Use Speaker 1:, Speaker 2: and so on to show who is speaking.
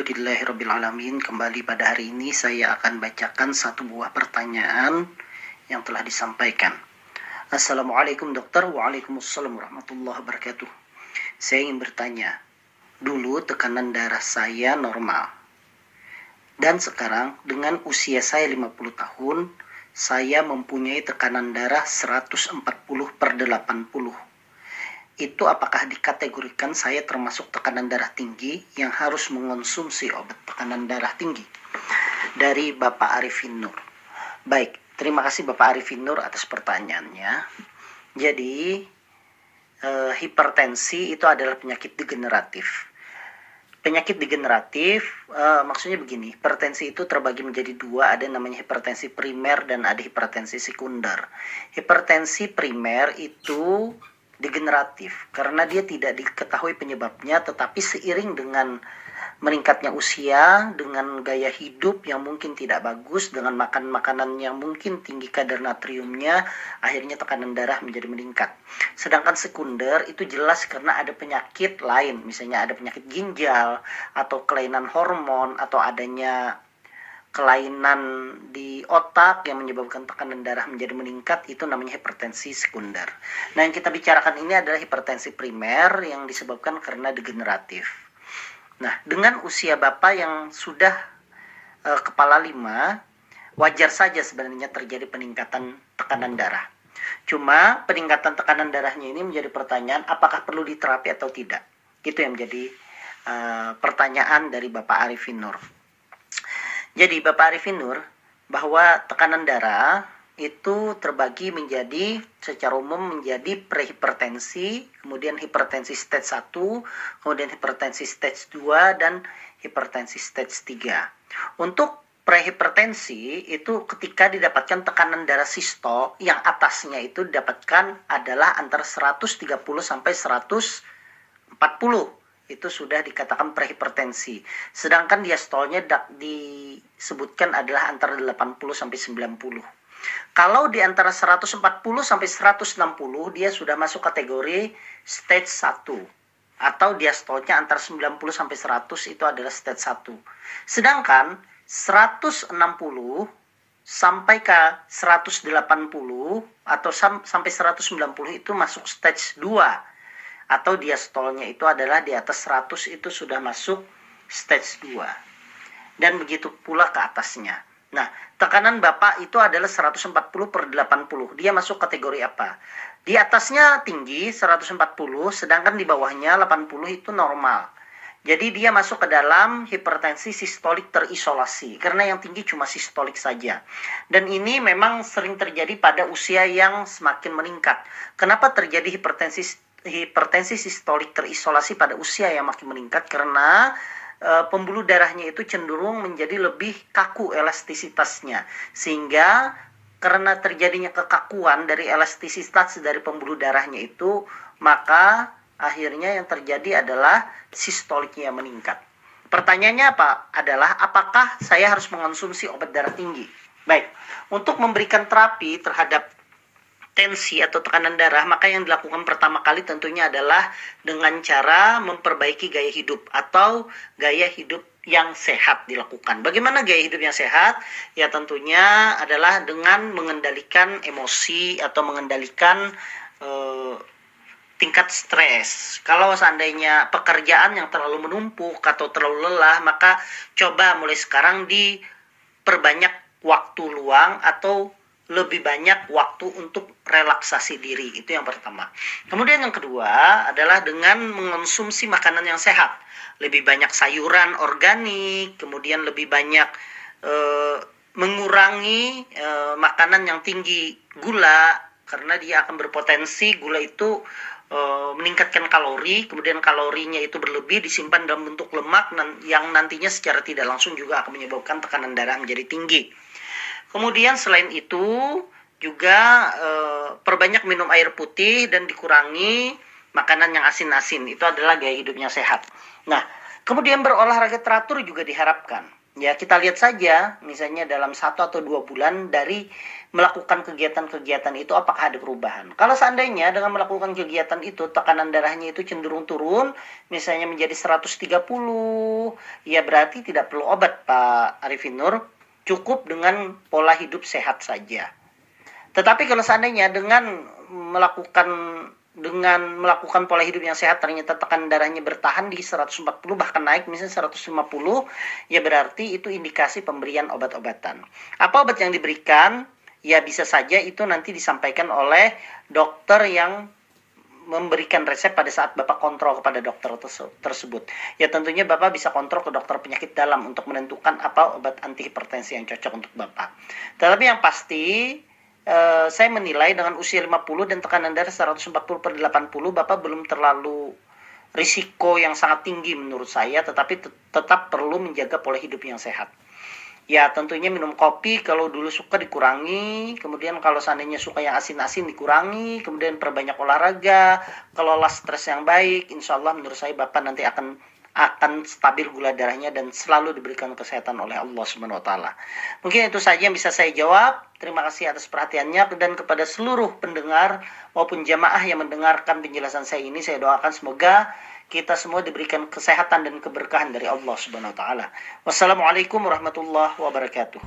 Speaker 1: Alhamdulillahirrabbilalamin. Kembali pada hari ini saya akan bacakan satu buah pertanyaan yang telah disampaikan. Assalamualaikum dokter. Waalaikumsalam warahmatullahi wabarakatuh. Saya ingin bertanya. Dulu tekanan darah saya normal. Dan sekarang dengan usia saya 50 tahun, saya mempunyai tekanan darah 140 per 80 itu apakah dikategorikan saya termasuk tekanan darah tinggi yang harus mengonsumsi obat tekanan darah tinggi dari Bapak Arifin Nur. Baik, terima kasih Bapak Arifin Nur atas pertanyaannya. Jadi eh, hipertensi itu adalah penyakit degeneratif. Penyakit degeneratif eh, maksudnya begini, hipertensi itu terbagi menjadi dua, ada namanya hipertensi primer dan ada hipertensi sekunder. Hipertensi primer itu degeneratif karena dia tidak diketahui penyebabnya tetapi seiring dengan meningkatnya usia dengan gaya hidup yang mungkin tidak bagus dengan makan makanan yang mungkin tinggi kadar natriumnya akhirnya tekanan darah menjadi meningkat. Sedangkan sekunder itu jelas karena ada penyakit lain. Misalnya ada penyakit ginjal atau kelainan hormon atau adanya kelainan di otak yang menyebabkan tekanan darah menjadi meningkat itu namanya hipertensi sekunder. Nah, yang kita bicarakan ini adalah hipertensi primer yang disebabkan karena degeneratif. Nah, dengan usia Bapak yang sudah uh, kepala lima, wajar saja sebenarnya terjadi peningkatan tekanan darah. Cuma peningkatan tekanan darahnya ini menjadi pertanyaan apakah perlu diterapi atau tidak. Itu yang menjadi uh, pertanyaan dari Bapak Arifin Nur. Jadi Bapak Arifin Nur, bahwa tekanan darah itu terbagi menjadi secara umum menjadi prehipertensi, kemudian hipertensi stage 1, kemudian hipertensi stage 2 dan hipertensi stage 3. Untuk prehipertensi itu ketika didapatkan tekanan darah sistol yang atasnya itu didapatkan adalah antara 130 sampai 140 itu sudah dikatakan prehipertensi. Sedangkan diastolnya disebutkan adalah antara 80 sampai 90. Kalau di antara 140 sampai 160 dia sudah masuk kategori stage 1 atau diastolnya antara 90 sampai 100 itu adalah stage 1. Sedangkan 160 sampai ke 180 atau sam sampai 190 itu masuk stage 2 atau diastolnya itu adalah di atas 100 itu sudah masuk stage 2 dan begitu pula ke atasnya. Nah tekanan bapak itu adalah 140 per 80 dia masuk kategori apa? Di atasnya tinggi 140 sedangkan di bawahnya 80 itu normal. Jadi dia masuk ke dalam hipertensi sistolik terisolasi. Karena yang tinggi cuma sistolik saja. Dan ini memang sering terjadi pada usia yang semakin meningkat. Kenapa terjadi hipertensi hipertensi sistolik terisolasi pada usia yang makin meningkat karena e, pembuluh darahnya itu cenderung menjadi lebih kaku elastisitasnya sehingga karena terjadinya kekakuan dari elastisitas dari pembuluh darahnya itu maka akhirnya yang terjadi adalah sistoliknya meningkat. Pertanyaannya apa? Adalah apakah saya harus mengonsumsi obat darah tinggi? Baik, untuk memberikan terapi terhadap tensi atau tekanan darah, maka yang dilakukan pertama kali tentunya adalah dengan cara memperbaiki gaya hidup atau gaya hidup yang sehat dilakukan. Bagaimana gaya hidup yang sehat? Ya tentunya adalah dengan mengendalikan emosi atau mengendalikan eh, tingkat stres. Kalau seandainya pekerjaan yang terlalu menumpuk atau terlalu lelah, maka coba mulai sekarang diperbanyak waktu luang atau lebih banyak waktu untuk relaksasi diri itu yang pertama. Kemudian yang kedua adalah dengan mengonsumsi makanan yang sehat, lebih banyak sayuran organik, kemudian lebih banyak e, mengurangi e, makanan yang tinggi gula karena dia akan berpotensi gula itu e, meningkatkan kalori, kemudian kalorinya itu berlebih disimpan dalam bentuk lemak yang nantinya secara tidak langsung juga akan menyebabkan tekanan darah menjadi tinggi. Kemudian selain itu juga e, perbanyak minum air putih dan dikurangi makanan yang asin-asin. Itu adalah gaya hidupnya sehat. Nah, kemudian berolahraga teratur juga diharapkan. Ya, kita lihat saja misalnya dalam satu atau dua bulan dari melakukan kegiatan-kegiatan itu apakah ada perubahan? Kalau seandainya dengan melakukan kegiatan itu tekanan darahnya itu cenderung turun, misalnya menjadi 130, ya berarti tidak perlu obat Pak Arifin Nur, cukup dengan pola hidup sehat saja. Tetapi kalau seandainya dengan melakukan dengan melakukan pola hidup yang sehat ternyata tekanan darahnya bertahan di 140 bahkan naik misalnya 150 ya berarti itu indikasi pemberian obat-obatan. Apa obat yang diberikan? Ya bisa saja itu nanti disampaikan oleh dokter yang memberikan resep pada saat Bapak kontrol kepada dokter tersebut. Ya tentunya Bapak bisa kontrol ke dokter penyakit dalam untuk menentukan apa obat anti hipertensi yang cocok untuk Bapak. Tetapi yang pasti uh, saya menilai dengan usia 50 dan tekanan darah 140 per 80 Bapak belum terlalu risiko yang sangat tinggi menurut saya tetapi tetap perlu menjaga pola hidup yang sehat. Ya tentunya minum kopi kalau dulu suka dikurangi, kemudian kalau seandainya suka yang asin-asin dikurangi, kemudian perbanyak olahraga, kelola stres yang baik, insya Allah menurut saya Bapak nanti akan akan stabil gula darahnya dan selalu diberikan kesehatan oleh Allah Subhanahu wa taala. Mungkin itu saja yang bisa saya jawab. Terima kasih atas perhatiannya dan kepada seluruh pendengar maupun jamaah yang mendengarkan penjelasan saya ini saya doakan semoga kita semua diberikan kesehatan dan keberkahan dari Allah Subhanahu wa taala. Wassalamualaikum warahmatullahi wabarakatuh.